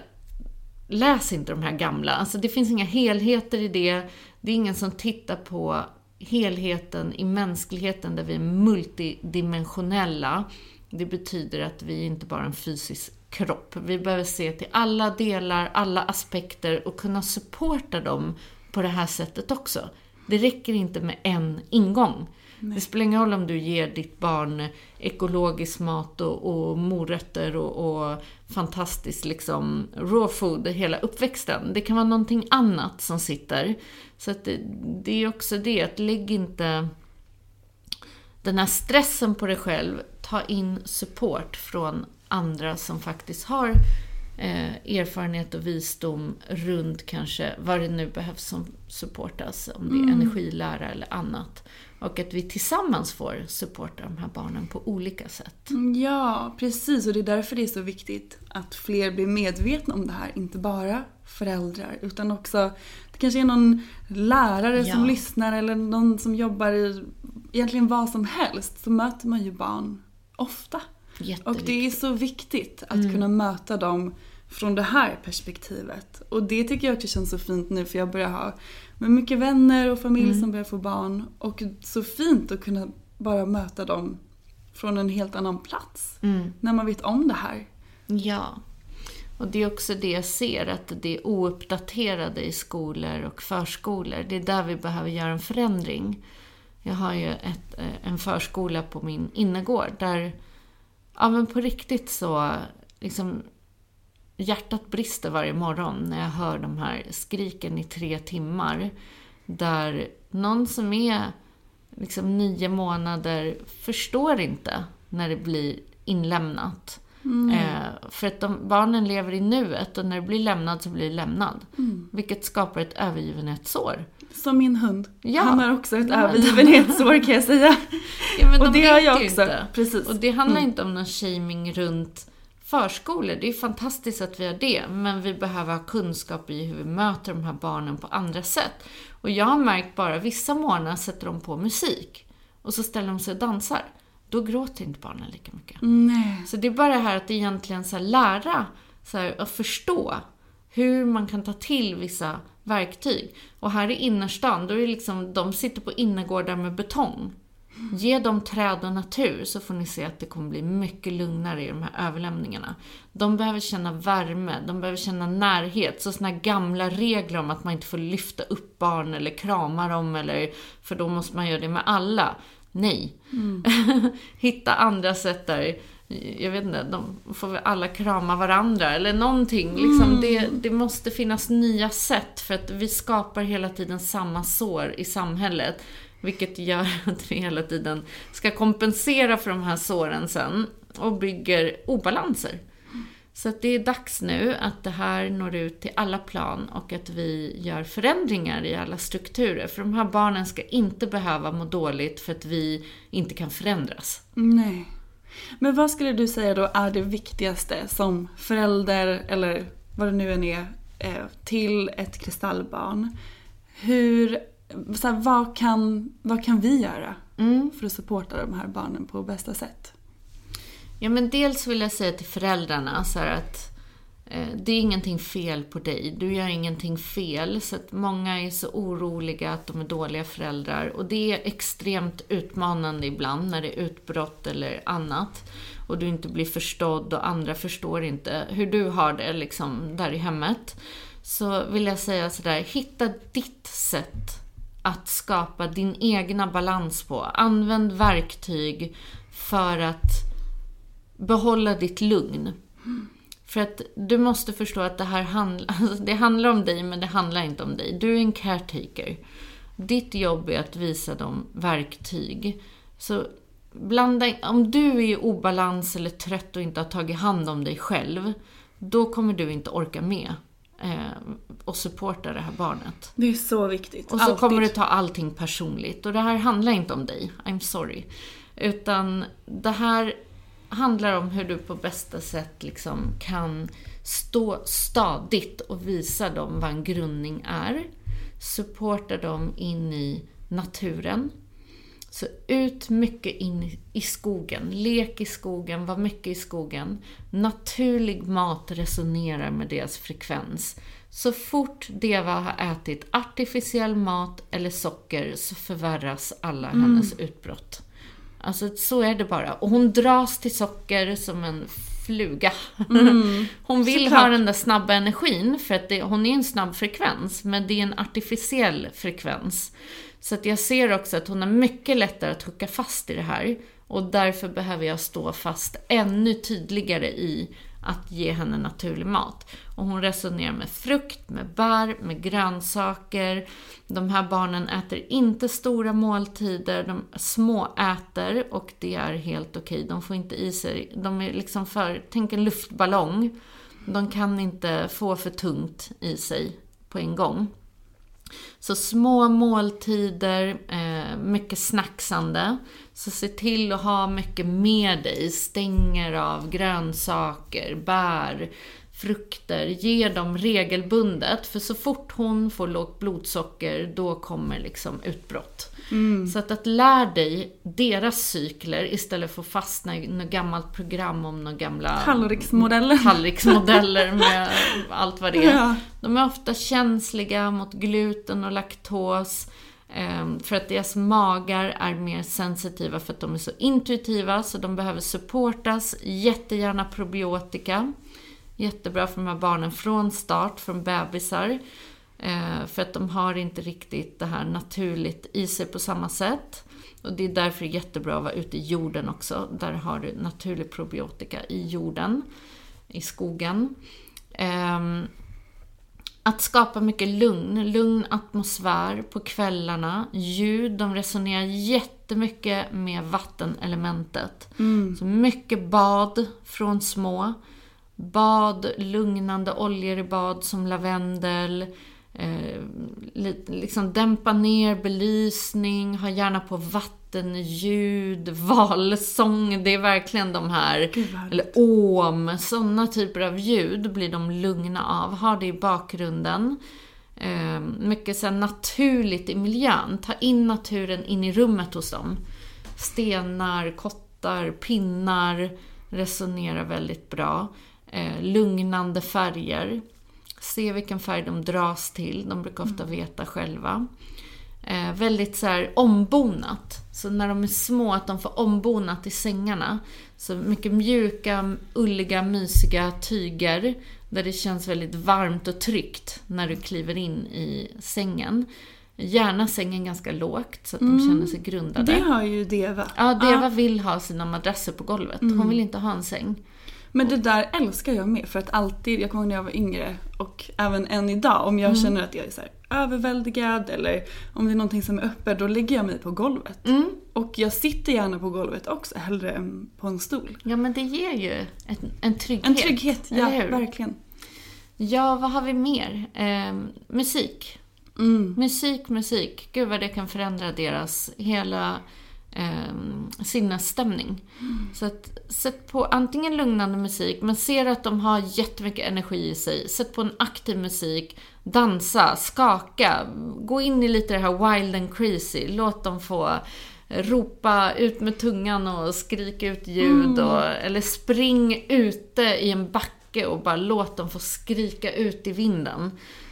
Läs inte de här gamla. Alltså det finns inga helheter i det. Det är ingen som tittar på helheten i mänskligheten där vi är multidimensionella. Det betyder att vi inte bara är en fysisk kropp. Vi behöver se till alla delar, alla aspekter och kunna supporta dem på det här sättet också. Det räcker inte med en ingång. Nej. Det spelar ingen roll om du ger ditt barn ekologisk mat och, och morötter och, och fantastiskt liksom raw food hela uppväxten. Det kan vara någonting annat som sitter. Så att det, det är också det, att lägg inte den här stressen på dig själv. Ta in support från andra som faktiskt har eh, erfarenhet och visdom runt kanske vad det nu behövs som supportas. Om det är mm. energilära eller annat. Och att vi tillsammans får supporta de här barnen på olika sätt. Ja, precis. Och det är därför det är så viktigt att fler blir medvetna om det här. Inte bara föräldrar, utan också det kanske är någon lärare ja. som lyssnar eller någon som jobbar i egentligen vad som helst. Så möter man ju barn ofta. Och det är så viktigt att mm. kunna möta dem från det här perspektivet. Och det tycker jag också känns så fint nu för jag börjar ha med mycket vänner och familj mm. som börjar få barn. Och så fint att kunna bara möta dem från en helt annan plats. Mm. När man vet om det här. Ja. Och det är också det jag ser, att det är ouppdaterade i skolor och förskolor. Det är där vi behöver göra en förändring. Jag har ju ett, eh, en förskola på min innergård där, ja men på riktigt så, liksom hjärtat brister varje morgon när jag hör de här skriken i tre timmar. Där någon som är liksom nio månader förstår inte när det blir inlämnat. Mm. Eh, för att de, barnen lever i nuet och när det blir lämnad så blir det lämnad. Mm. Vilket skapar ett övergivenhetssår. Som min hund. Ja. Han har också ett ja. övergivenhetssår kan jag säga. *laughs* Ja, och det har jag också. Inte. Precis. Och det handlar mm. inte om någon shaming runt förskolor. Det är fantastiskt att vi har det, men vi behöver ha kunskap i hur vi möter de här barnen på andra sätt. Och jag har märkt bara vissa månader sätter de på musik och så ställer de sig och dansar. Då gråter inte barnen lika mycket. Nej. Så det är bara det här att egentligen så lära, så här, att förstå hur man kan ta till vissa verktyg. Och här i innerstan, då är det liksom, de sitter på innergårdar med betong. Ge dem träd och natur så får ni se att det kommer bli mycket lugnare i de här överlämningarna. De behöver känna värme, de behöver känna närhet. Så såna gamla regler om att man inte får lyfta upp barn eller krama dem eller för då måste man göra det med alla. Nej. Mm. *laughs* Hitta andra sätt där jag vet inte, de får väl alla krama varandra eller någonting. Liksom, mm. det, det måste finnas nya sätt för att vi skapar hela tiden samma sår i samhället. Vilket gör *laughs* att vi hela tiden ska kompensera för de här såren sen och bygger obalanser. Så att det är dags nu att det här når ut till alla plan och att vi gör förändringar i alla strukturer. För de här barnen ska inte behöva må dåligt för att vi inte kan förändras. Nej. Men vad skulle du säga då är det viktigaste som förälder, eller vad det nu än är, eh, till ett kristallbarn? Hur så här, vad, kan, vad kan vi göra mm. för att supporta de här barnen på bästa sätt? Ja, men dels vill jag säga till föräldrarna så att eh, det är ingenting fel på dig. Du gör ingenting fel. Så att många är så oroliga att de är dåliga föräldrar. Och det är extremt utmanande ibland när det är utbrott eller annat. Och du inte blir förstådd och andra förstår inte hur du har det liksom där i hemmet. Så vill jag säga sådär, hitta ditt sätt att skapa din egna balans på. Använd verktyg för att behålla ditt lugn. För att du måste förstå att det här handl *laughs* alltså det handlar om dig, men det handlar inte om dig. Du är en caretaker. Ditt jobb är att visa dem verktyg. Så blanda om du är i obalans eller trött och inte har tagit hand om dig själv, då kommer du inte orka med och supporta det här barnet. Det är så viktigt. Och så Alltid. kommer du ta allting personligt. Och det här handlar inte om dig, I'm sorry. Utan det här handlar om hur du på bästa sätt liksom kan stå stadigt och visa dem vad en grundning är. Supporta dem in i naturen. Så ut mycket in i skogen, lek i skogen, var mycket i skogen. Naturlig mat resonerar med deras frekvens. Så fort Deva har ätit artificiell mat eller socker så förvärras alla hennes utbrott. Alltså så är det bara. Och hon dras till socker som en fluga. *laughs* hon vill Såklart. ha den där snabba energin för att det, hon är en snabb frekvens, men det är en artificiell frekvens. Så att jag ser också att hon har mycket lättare att hucka fast i det här. Och därför behöver jag stå fast ännu tydligare i att ge henne naturlig mat. Och hon resonerar med frukt, med bär, med grönsaker. De här barnen äter inte stora måltider, de små äter och det är helt okej. De får inte i sig, de är liksom för, tänk en luftballong. De kan inte få för tungt i sig på en gång. Så små måltider, eh, mycket snacksande. Så se till att ha mycket med dig. Stänger av grönsaker, bär, frukter. Ge dem regelbundet. För så fort hon får lågt blodsocker, då kommer liksom utbrott. Så att, att lär dig deras cykler istället för att fastna i något gammalt program om några gamla Tallriksmodellen. *laughs* tallriksmodeller med allt vad det är. Ja. De är ofta känsliga mot gluten och laktos. ehm, För att deras magar är mer sensitiva för att de är så intuitiva så de behöver supportas. Jättegärna probiotika. Jättebra för de här barnen från start, från bebisar. Eh, För att de har inte riktigt det här naturligt i sig på samma sätt. Och det är därför det är jättebra att vara ute i jorden också. Där har du naturlig probiotika i jorden, i skogen. Ehm, att skapa mycket lugn, lugn atmosfär på kvällarna, ljud, de resonerar jättemycket med vattenelementet. Så mycket bad från små. Bad, lugnande oljor i bad som lavendel. Eh, li- liksom dämpa ner belysning, ha gärna på vattenljud, *laughs* valsång. Det är verkligen de här, eller om, sådana typer av ljud blir de lugna av. Ha det i bakgrunden. Eh, mycket så naturligt i miljön. Ta in naturen in i rummet hos dem. Stenar, kottar, pinnar resonerar väldigt bra. Eh, lugnande färger. Se vilken färg de dras till. De brukar ofta veta själva. Eh, väldigt så här ombonat. Så när de är små, att de får ombonat i sängarna. Så mycket mjuka, ulliga, mysiga tyger. Där det känns väldigt varmt och tryggt när du kliver in i sängen. Gärna sängen ganska lågt så att de känner sig grundade. Det har ju Deva. Ja, Deva vill ha sina madrasser på golvet. Hon vill inte ha en säng. Men det där älskar jag med för att alltid, jag kommer ihåg när jag var yngre och även än idag, om jag känner att jag är så överväldigad eller om det är någonting som är öppet, då lägger jag mig på golvet. Och jag sitter gärna på golvet också, hellre än på en stol. Ja, men det ger ju ett, en trygghet. En trygghet, ja verkligen. Ja, vad har vi mer? Ehm, musik. Mm. Musik, musik. Gud vad det kan förändra deras hela um, sinnesstämning. Så att, sätt på antingen lugnande musik, men ser att de har jättemycket energi i sig. Sätt på en aktiv musik, dansa, skaka, gå in i lite det här wild and crazy. Låt dem få ropa ut med tungan och skrika ut ljud. Och, eller spring ute i en backe och bara låt dem få skrika ut i vinden.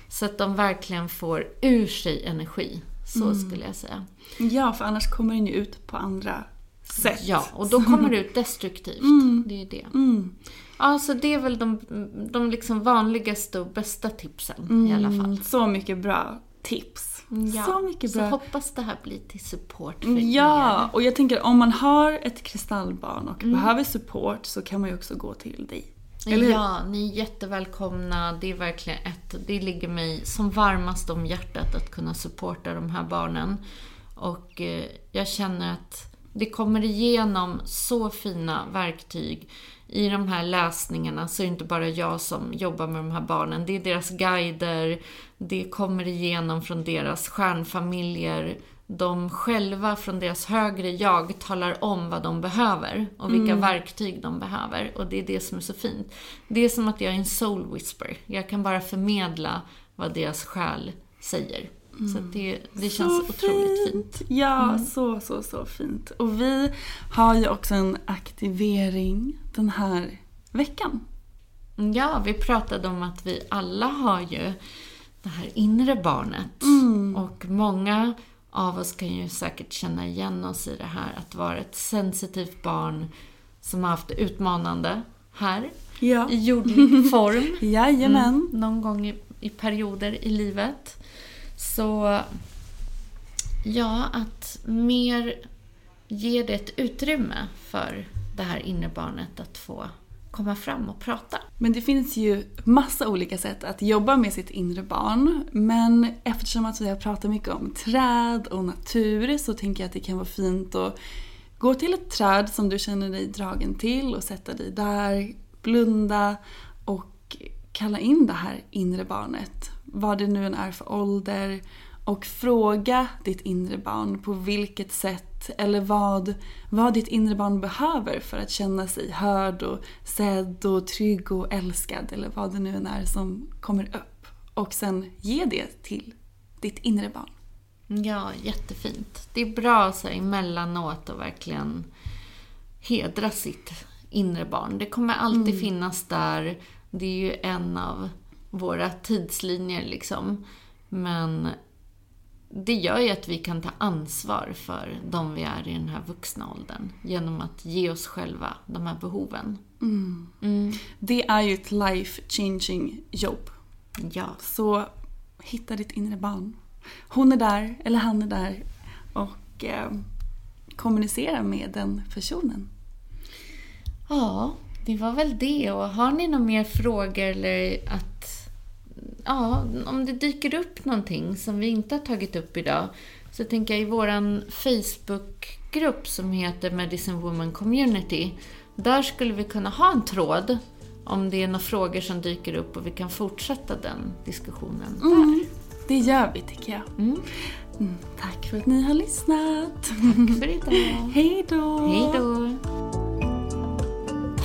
Så att de verkligen får ur sig energi. Så skulle jag säga. Ja, för annars kommer den ju ut på andra sätt. Ja, och då kommer det ut destruktivt. Det är ju det. Ja, så det är väl de, de liksom vanligaste och bästa tipsen i alla fall. Mm, Så mycket bra tips. Ja, Så mycket Så bra. hoppas det här blir till support för Ja, er. och jag tänker om man har ett kristallbarn och Mm. behöver support så kan man ju också gå till dig. Eller? Ja, ni är jättevälkomna. Det är verkligen ett, det ligger mig som varmast om hjärtat att kunna supporta de här barnen. Och eh, jag känner att det kommer igenom så fina verktyg. I de här läsningarna så är det inte bara jag som jobbar med de här barnen. Det är deras guider, det kommer igenom från deras stjärnfamiljer de själva från deras högre jag talar om vad de behöver och vilka Mm. verktyg de behöver. Och det är det som är så fint. Det är som att jag är en soul whisper. Jag kan bara förmedla vad deras själ säger. Så att det, det känns otroligt fint. Ja, så, så, så fint. Och vi har ju också en aktivering den här veckan. Ja, vi pratade om att vi alla har ju det här inre barnet. Och många av oss kan ju säkert känna igen oss i det här att vara ett sensitivt barn som har haft utmanande här Ja. i jordlig *laughs* form. Jajamän. Mm, någon gång i, i perioder i livet. Så ja, att mer ge det ett utrymme för det här inre barnet att få komma fram och prata. Men det finns ju massa olika sätt att jobba med sitt inre barn. Men eftersom att vi har pratat mycket om träd och natur så tänker jag att det kan vara fint att gå till ett träd som du känner dig dragen till och sätta dig där, blunda och kalla in det här inre barnet. Vad det nu än är för ålder. Och fråga ditt inre barn på vilket sätt eller vad, vad ditt inre barn behöver för att känna sig hörd och sedd och trygg och älskad eller vad det nu än är som kommer upp. Och sen ge det till ditt inre barn. Ja, jättefint. Det är bra så här, emellanåt att verkligen hedra sitt inre barn. Det kommer alltid finnas där. Det är ju en av våra tidslinjer liksom. Men det gör ju att vi kan ta ansvar för de vi är i den här vuxna åldern genom att ge oss själva de här behoven. Mm. Det är ju ett life changing jobb. Ja. Så hitta ditt inre barn. Hon är där, eller han är där och eh, kommunicera med den personen. Ja, det var väl det. Och har ni några mer frågor eller att... Ja, om det dyker upp någonting som vi inte har tagit upp idag så tänker jag i våran Facebookgrupp som heter Medicine Woman Community. Där skulle vi kunna ha en tråd om det är några frågor som dyker upp och vi kan fortsätta den diskussionen där. Det gör vi tycker jag. Mm. Mm, tack för att ni har lyssnat. Tack för idag. *laughs* Hej då! Hej då!